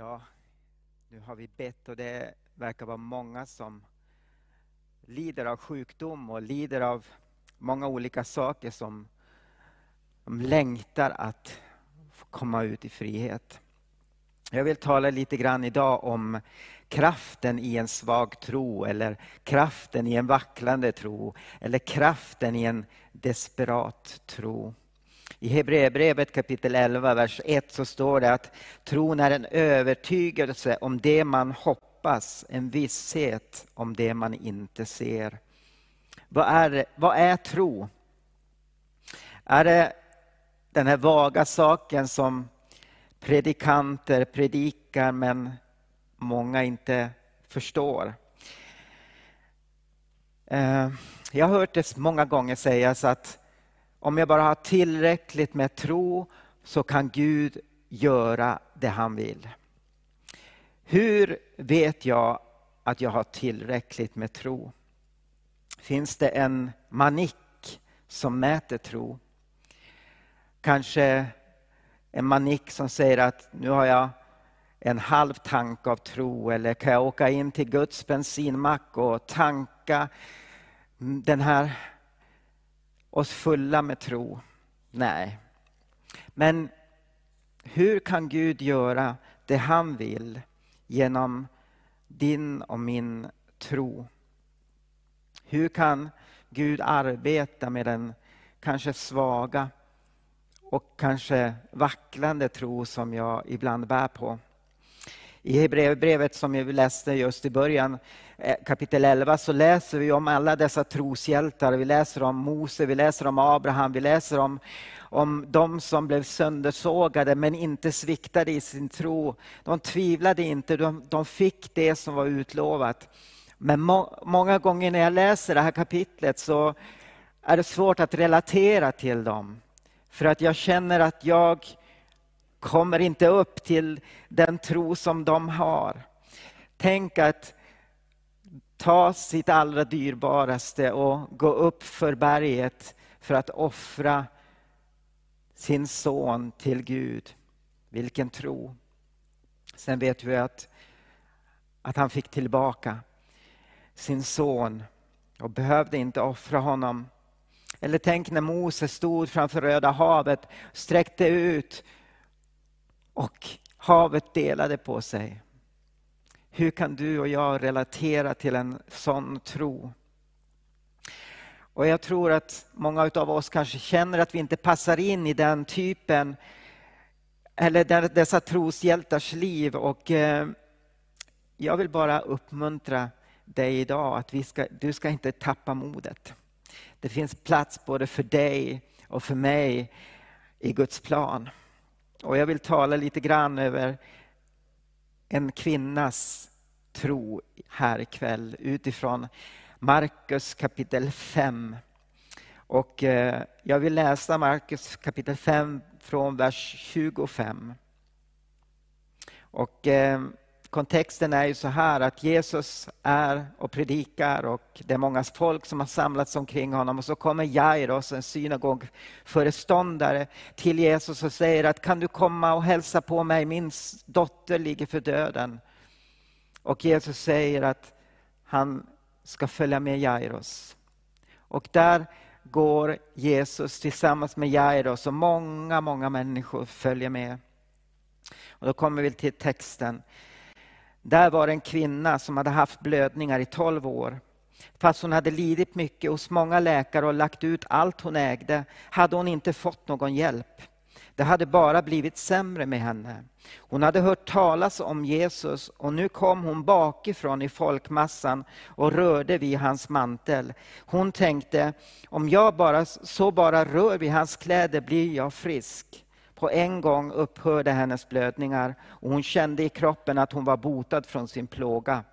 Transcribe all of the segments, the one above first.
Ja, nu har vi bett och det verkar vara många som lider av sjukdom och lider av många olika saker som de längtar att få komma ut i frihet. Jag vill tala lite grann idag om kraften i en svag tro eller kraften i en vacklande tro eller kraften i en desperat tro. I Hebreerbrevet kapitel 11, vers 1 så står det att tron är en övertygelse om det man hoppas, en visshet om det man inte ser. Vad är, vad är tro? Är det den här vaga saken som predikanter predikar men många inte förstår? Eh, jag har hört det många gånger sägas att om jag bara har tillräckligt med tro så kan Gud göra det han vill. Hur vet jag att jag har tillräckligt med tro? Finns det en manick som mäter tro? Kanske en manick som säger att nu har jag en halv tank av tro eller kan jag åka in till Guds bensinmack och tanka den här oss fulla med tro? Nej. Men hur kan Gud göra det han vill genom din och min tro? Hur kan Gud arbeta med den kanske svaga och kanske vacklande tro som jag ibland bär på? I Hebreerbrevet som vi läste just i början, Eh, kapitel 11, så läser vi om alla dessa troshjältar. Vi läser om Mose, vi läser om Abraham, vi läser om, om de som blev söndersågade men inte sviktade i sin tro. De tvivlade inte, de, de fick det som var utlovat. Men må, många gånger när jag läser det här kapitlet så är det svårt att relatera till dem. För att jag känner att jag kommer inte upp till den tro som de har. Tänk att ta sitt allra dyrbaraste och gå upp för berget för att offra sin son till Gud. Vilken tro. Sen vet vi att, att han fick tillbaka sin son och behövde inte offra honom. Eller tänk när Moses stod framför Röda havet, sträckte ut och havet delade på sig. Hur kan du och jag relatera till en sån tro? Och Jag tror att många av oss kanske känner att vi inte passar in i den typen eller dessa troshjältars liv. Och eh, jag vill bara uppmuntra dig idag att vi ska, du ska inte tappa modet. Det finns plats både för dig och för mig i Guds plan. Och jag vill tala lite grann över en kvinnas tro här ikväll utifrån Markus kapitel 5. Och eh, jag vill läsa Markus kapitel 5 från vers 25. Och eh, kontexten är ju så här att Jesus är och predikar och det är många folk som har samlats omkring honom och så kommer Jairus, en synagogföreståndare till Jesus och säger att kan du komma och hälsa på mig, min dotter ligger för döden. Och Jesus säger att han ska följa med Jairus. Och där går Jesus tillsammans med Jairus och många, många människor följer med. Och då kommer vi till texten. Där var en kvinna som hade haft blödningar i 12 år. Fast hon hade lidit mycket hos många läkare och lagt ut allt hon ägde hade hon inte fått någon hjälp. Det hade bara blivit sämre med henne. Hon hade hört talas om Jesus och nu kom hon bakifrån i folkmassan och rörde vid hans mantel. Hon tänkte, om jag bara, så bara rör vid hans kläder blir jag frisk. På en gång upphörde hennes blödningar och hon kände i kroppen att hon var botad från sin plåga.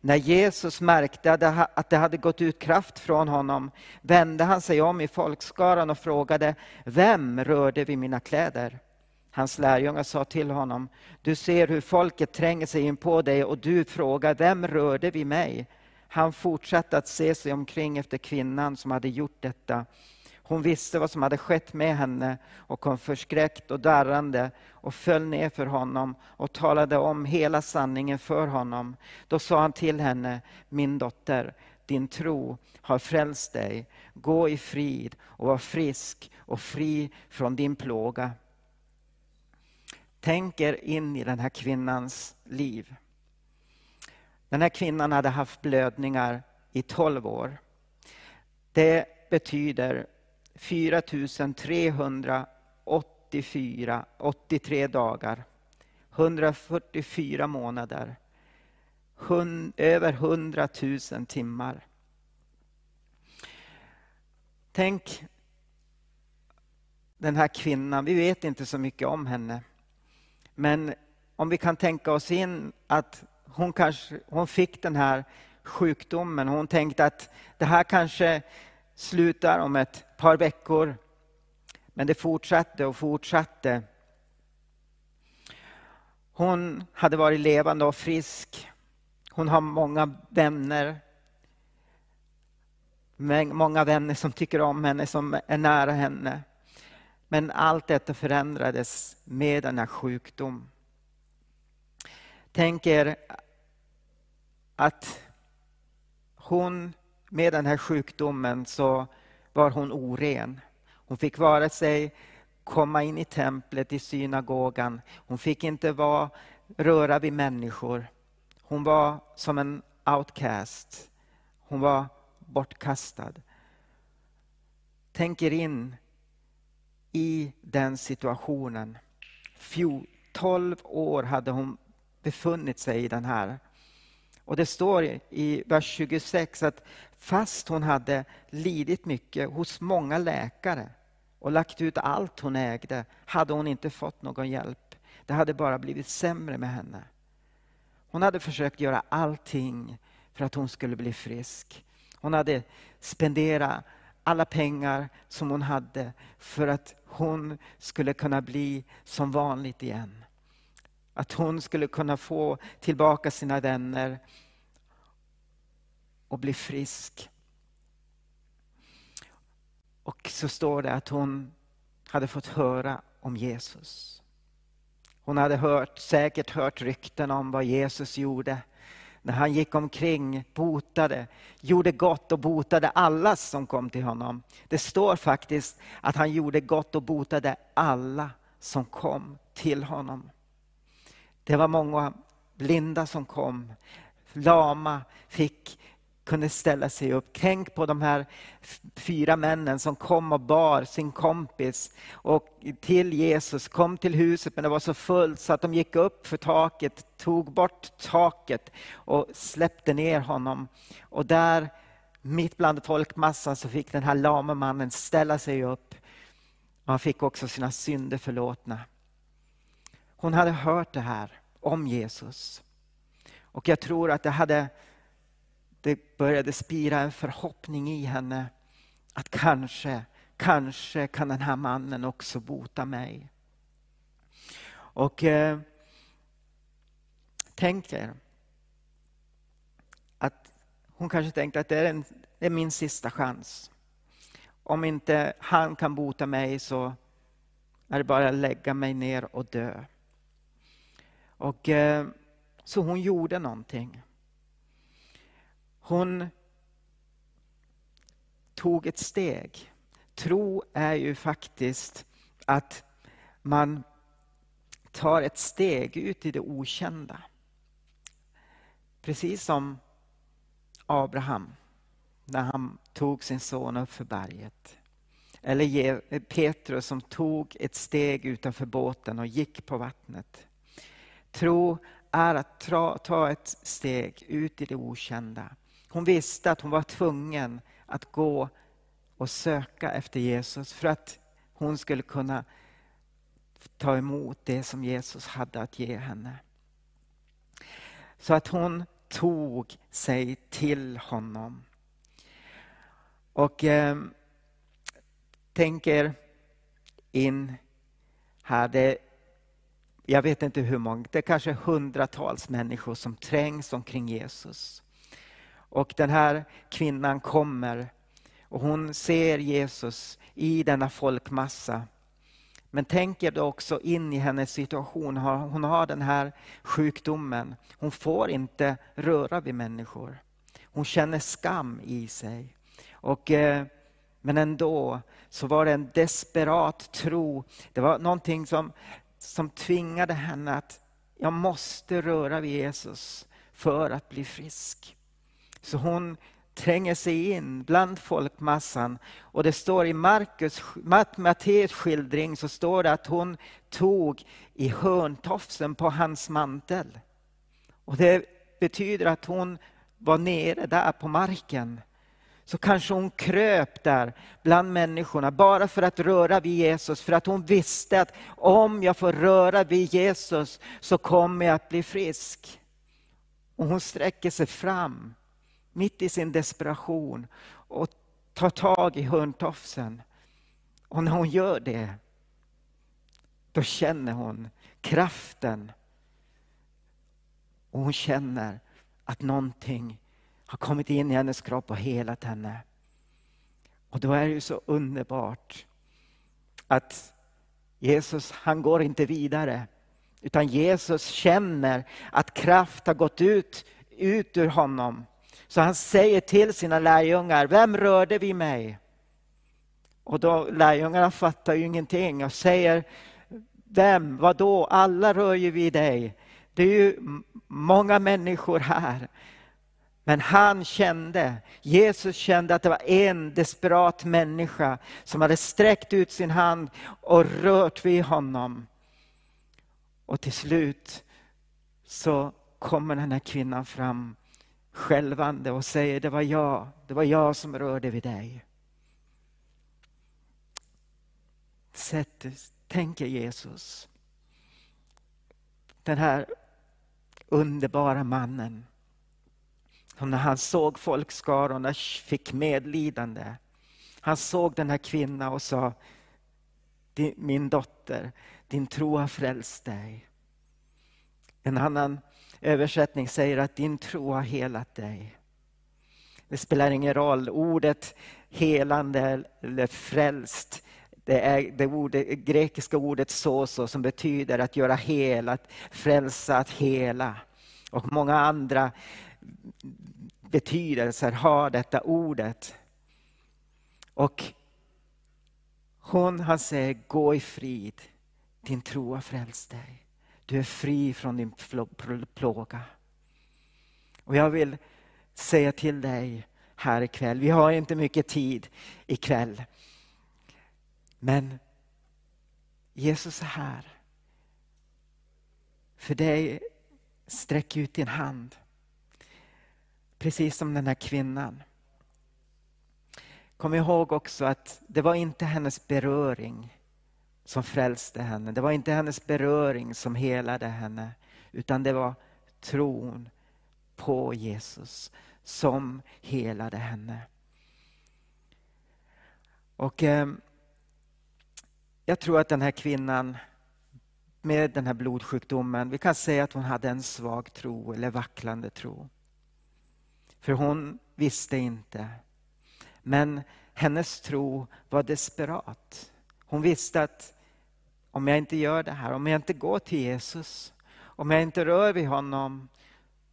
När Jesus märkte att det hade gått ut kraft från honom vände han sig om i folkskaran och frågade, vem rörde vid mina kläder? Hans lärjungar sa till honom, du ser hur folket tränger sig in på dig och du frågar, vem rörde vid mig? Han fortsatte att se sig omkring efter kvinnan som hade gjort detta. Hon visste vad som hade skett med henne och kom förskräckt och darrande och föll ner för honom och talade om hela sanningen för honom. Då sa han till henne, min dotter, din tro har frälst dig. Gå i frid och var frisk och fri från din plåga. Tänk er in i den här kvinnans liv. Den här kvinnan hade haft blödningar i 12 år. Det betyder 4 384, 83 dagar, 144 månader, över 100 000 timmar. Tänk den här kvinnan, vi vet inte så mycket om henne. Men om vi kan tänka oss in att hon, kanske, hon fick den här sjukdomen. Hon tänkte att det här kanske slutar om ett par veckor. Men det fortsatte och fortsatte. Hon hade varit levande och frisk. Hon har många vänner. Många vänner som tycker om henne, som är nära henne. Men allt detta förändrades med denna sjukdom. Tänk er att hon med den här sjukdomen så var hon oren. Hon fick vare sig komma in i templet, i synagogan. Hon fick inte vara, röra vid människor. Hon var som en outcast. Hon var bortkastad. Tänk er in i den situationen. 12 år hade hon befunnit sig i den här. Och det står i vers 26 att fast hon hade lidit mycket hos många läkare och lagt ut allt hon ägde, hade hon inte fått någon hjälp. Det hade bara blivit sämre med henne. Hon hade försökt göra allting för att hon skulle bli frisk. Hon hade spenderat alla pengar som hon hade för att hon skulle kunna bli som vanligt igen. Att hon skulle kunna få tillbaka sina vänner och bli frisk. Och så står det att hon hade fått höra om Jesus. Hon hade hört, säkert hört rykten om vad Jesus gjorde när han gick omkring, botade, gjorde gott och botade alla som kom till honom. Det står faktiskt att han gjorde gott och botade alla som kom till honom. Det var många blinda som kom, lama fick kunde ställa sig upp. Tänk på de här fyra männen som kom och bar sin kompis och till Jesus, kom till huset men det var så fullt så att de gick upp för taket, tog bort taket och släppte ner honom. Och där mitt bland folkmassan så fick den här lame mannen ställa sig upp. Och han fick också sina synder förlåtna. Hon hade hört det här om Jesus. Och jag tror att det hade det började spira en förhoppning i henne att kanske, kanske kan den här mannen också bota mig. Och eh, tänk er att hon kanske tänkte att det är, en, det är min sista chans. Om inte han kan bota mig så är det bara att lägga mig ner och dö. Och, eh, så hon gjorde någonting. Hon tog ett steg. Tro är ju faktiskt att man tar ett steg ut i det okända. Precis som Abraham när han tog sin son upp för berget. Eller Petrus som tog ett steg utanför båten och gick på vattnet. Tro är att ta ett steg ut i det okända. Hon visste att hon var tvungen att gå och söka efter Jesus för att hon skulle kunna ta emot det som Jesus hade att ge henne. Så att hon tog sig till honom. Och eh, tänker in här, det, jag vet inte hur många, det är kanske hundratals människor som trängs omkring Jesus. Och den här kvinnan kommer Och hon ser Jesus i denna folkmassa. Men tänker då också in i hennes situation. Hon har den här sjukdomen. Hon får inte röra vid människor. Hon känner skam i sig. Och, eh, men ändå så var det en desperat tro. Det var någonting som, som tvingade henne att jag måste röra vid Jesus för att bli frisk. Så hon tränger sig in bland folkmassan. Och det står i Markus, Matteus skildring så står det att hon tog i hörntofsen på hans mantel. Och det betyder att hon var nere där på marken. Så kanske hon kröp där bland människorna bara för att röra vid Jesus. För att hon visste att om jag får röra vid Jesus så kommer jag att bli frisk. Och hon sträcker sig fram mitt i sin desperation och tar tag i hörntofsen. Och när hon gör det, då känner hon kraften. Och hon känner att någonting har kommit in i hennes kropp och helat henne. Och då är det ju så underbart att Jesus, han går inte vidare. Utan Jesus känner att kraft har gått ut, ut ur honom. Så han säger till sina lärjungar, vem rörde vid mig? Och då lärjungarna fattar ju ingenting och säger, vem, vadå, då? alla rör ju vid dig. Det är ju många människor här. Men han kände, Jesus kände att det var en desperat människa som hade sträckt ut sin hand och rört vid honom. Och till slut så kommer den här kvinnan fram skälvande och säger, det var jag, det var jag som rörde vid dig. Sätt, tänker Jesus. Den här underbara mannen. Som när han såg folkskarorna fick medlidande. Han såg den här kvinnan och sa, min dotter, din tro har frälst dig. En annan översättning säger att din tro har helat dig. Det spelar ingen roll, ordet helande eller frälst, det är det, ordet, grekiska ordet soso som betyder att göra hel, att frälsa, att hela. Och många andra betydelser har detta ordet. Och hon, han säger, gå i frid, din tro har frälst dig. Du är fri från din plåga. Och jag vill säga till dig här ikväll, vi har inte mycket tid ikväll. Men Jesus är här. För dig, sträck ut din hand. Precis som den här kvinnan. Kom ihåg också att det var inte hennes beröring som frälste henne. Det var inte hennes beröring som helade henne, utan det var tron på Jesus som helade henne. Och eh, Jag tror att den här kvinnan med den här blodsjukdomen, vi kan säga att hon hade en svag tro eller vacklande tro. För hon visste inte. Men hennes tro var desperat. Hon visste att om jag inte gör det här, om jag inte går till Jesus, om jag inte rör vid honom,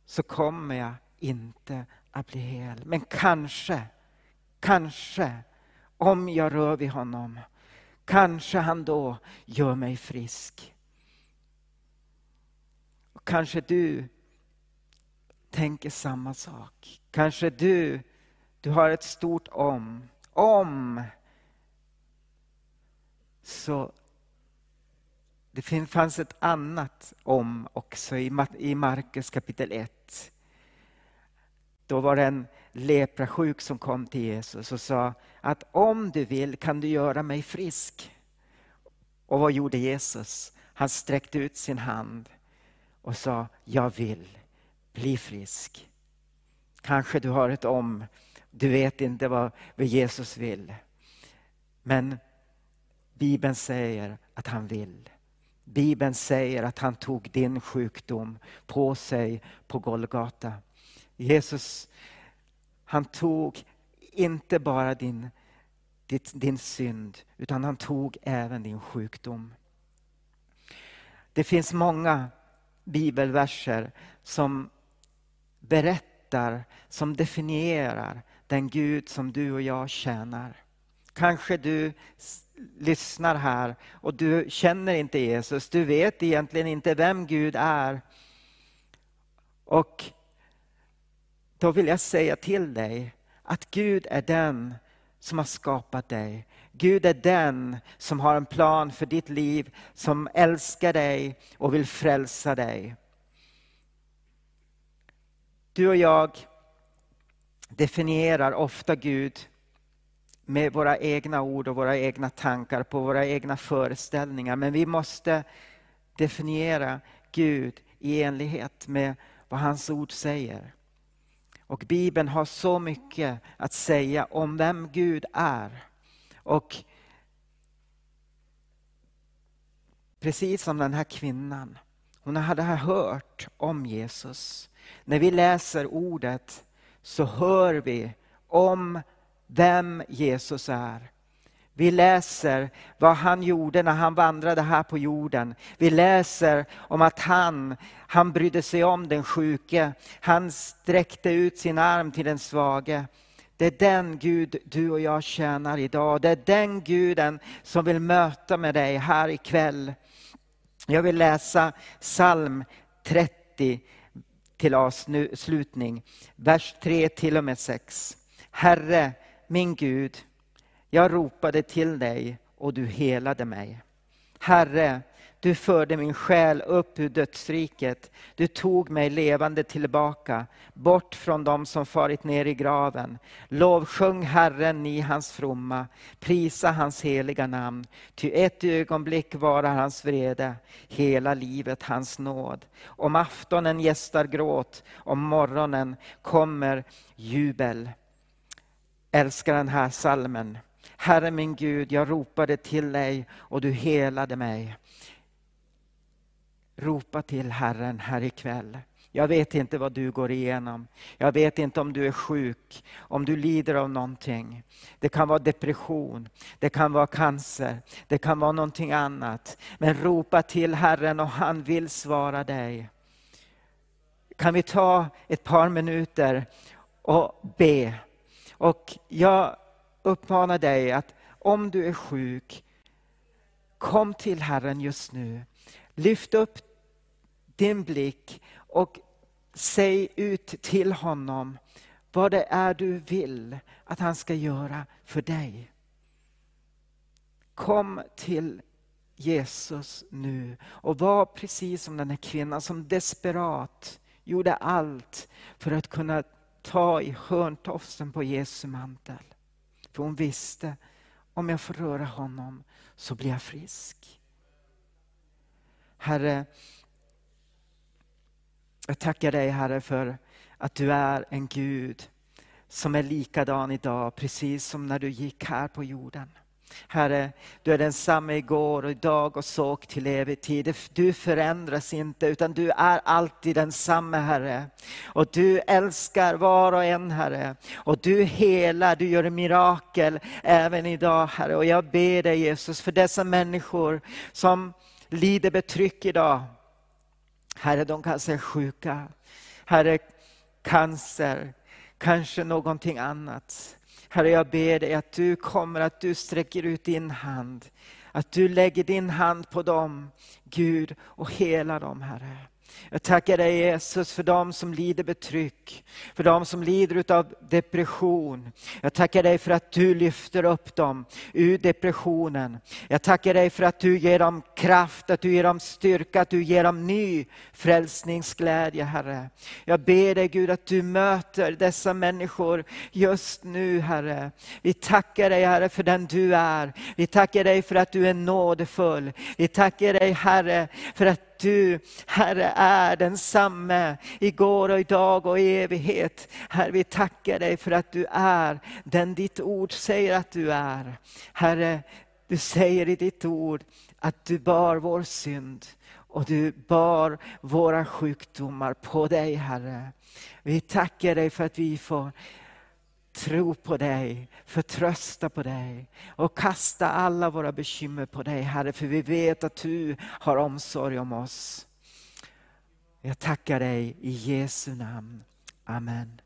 så kommer jag inte att bli hel. Men kanske, kanske, om jag rör vid honom, kanske han då gör mig frisk. Och kanske du tänker samma sak. Kanske du, du har ett stort om. Om så det fanns ett annat om också i Markus kapitel 1. Då var det en leprasjuk som kom till Jesus och sa att om du vill kan du göra mig frisk. Och vad gjorde Jesus? Han sträckte ut sin hand och sa, jag vill bli frisk. Kanske du har ett om, du vet inte vad Jesus vill. Men Bibeln säger att han vill. Bibeln säger att han tog din sjukdom på sig på Golgata. Jesus, han tog inte bara din, din synd, utan han tog även din sjukdom. Det finns många bibelverser som berättar, som definierar den Gud som du och jag tjänar. Kanske du lyssnar här och du känner inte Jesus, du vet egentligen inte vem Gud är. Och då vill jag säga till dig att Gud är den som har skapat dig. Gud är den som har en plan för ditt liv, som älskar dig och vill frälsa dig. Du och jag definierar ofta Gud med våra egna ord och våra egna tankar på våra egna föreställningar. Men vi måste definiera Gud i enlighet med vad hans ord säger. Och Bibeln har så mycket att säga om vem Gud är. Och precis som den här kvinnan, hon hade hört om Jesus. När vi läser ordet så hör vi om vem Jesus är. Vi läser vad han gjorde när han vandrade här på jorden. Vi läser om att han, han brydde sig om den sjuke. Han sträckte ut sin arm till den svage. Det är den Gud du och jag tjänar idag. Det är den guden som vill möta med dig här ikväll. Jag vill läsa psalm 30 till avslutning, vers 3 till och med 6. Herre, min Gud, jag ropade till dig och du helade mig. Herre, du förde min själ upp ur dödsriket. Du tog mig levande tillbaka, bort från dem som farit ner i graven. Lovsjung Herren, ni hans fromma, prisa hans heliga namn. Ty ett ögonblick varar hans vrede, hela livet hans nåd. Om aftonen gästar gråt, om morgonen kommer jubel. Älskar den här salmen. Herre min Gud, jag ropade till dig och du helade mig. Ropa till Herren här ikväll. Jag vet inte vad du går igenom. Jag vet inte om du är sjuk, om du lider av någonting. Det kan vara depression, det kan vara cancer, det kan vara någonting annat. Men ropa till Herren och han vill svara dig. Kan vi ta ett par minuter och be? Och jag uppmanar dig att om du är sjuk, kom till Herren just nu. Lyft upp din blick och säg ut till honom vad det är du vill att han ska göra för dig. Kom till Jesus nu och var precis som den här kvinnan som desperat gjorde allt för att kunna ta i hörntofsen på Jesu mantel. För hon visste, om jag får röra honom så blir jag frisk. Herre, jag tackar dig Herre för att du är en Gud som är likadan idag, precis som när du gick här på jorden. Herre, du är densamma igår och idag och såg till evig tid. Du förändras inte utan du är alltid densamma Herre. Och du älskar var och en Herre. Och du helar, du gör mirakel även idag Herre. Och jag ber dig Jesus för dessa människor som lider betryck idag. Herre, de kanske är sjuka. Herre, cancer, kanske någonting annat. Herre, jag ber dig att du kommer, att du sträcker ut din hand. Att du lägger din hand på dem, Gud, och hela dem, Herre. Jag tackar dig Jesus för dem som lider betryck, för dem som lider av depression. Jag tackar dig för att du lyfter upp dem ur depressionen. Jag tackar dig för att du ger dem kraft, att du ger dem styrka, att du ger dem ny frälsningsglädje Herre. Jag ber dig Gud att du möter dessa människor just nu Herre. Vi tackar dig Herre för den du är. Vi tackar dig för att du är nådefull. Vi tackar dig Herre för att du, Herre, är densamme igår och idag och i evighet. Herre, vi tackar dig för att du är den ditt ord säger att du är. Herre, du säger i ditt ord att du bar vår synd och du bar våra sjukdomar på dig, Herre. Vi tackar dig för att vi får tro på dig, förtrösta på dig och kasta alla våra bekymmer på dig Herre, för vi vet att du har omsorg om oss. Jag tackar dig i Jesu namn. Amen.